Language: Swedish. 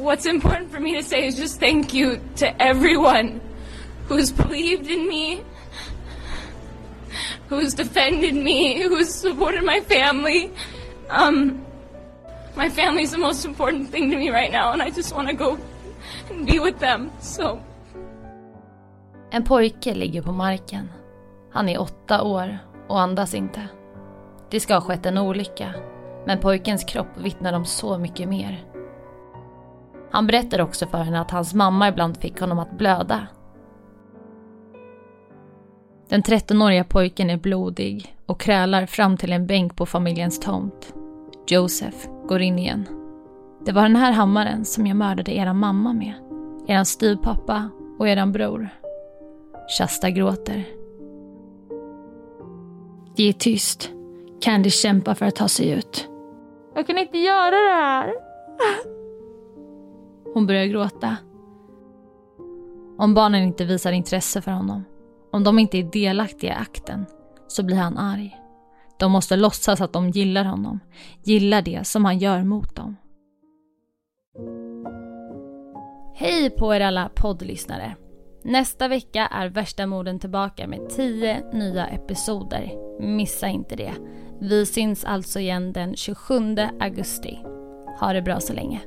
what's important for me to say is just thank you to everyone who's believed in me, who's defended me, who's supported my family. Um, my family's the most important thing to me right now, and I just want to go and be with them. So. En pojke ligger på marken. Han är åtta år och andas inte. Det ska ha skett en olycka, men pojkens kropp vittnar om så mycket mer. Han berättar också för henne att hans mamma ibland fick honom att blöda. Den 13-åriga pojken är blodig och krälar fram till en bänk på familjens tomt. Joseph går in igen. Det var den här hammaren som jag mördade eran mamma med. Eran styvpappa och eran bror. Shasta gråter. Det är tyst. Candy kämpar för att ta sig ut. Jag kan inte göra det här. Hon börjar gråta. Om barnen inte visar intresse för honom, om de inte är delaktiga i akten, så blir han arg. De måste låtsas att de gillar honom, gillar det som han gör mot dem. Hej på er alla poddlyssnare. Nästa vecka är Värsta morden tillbaka med tio nya episoder. Missa inte det. Vi syns alltså igen den 27 augusti. Ha det bra så länge.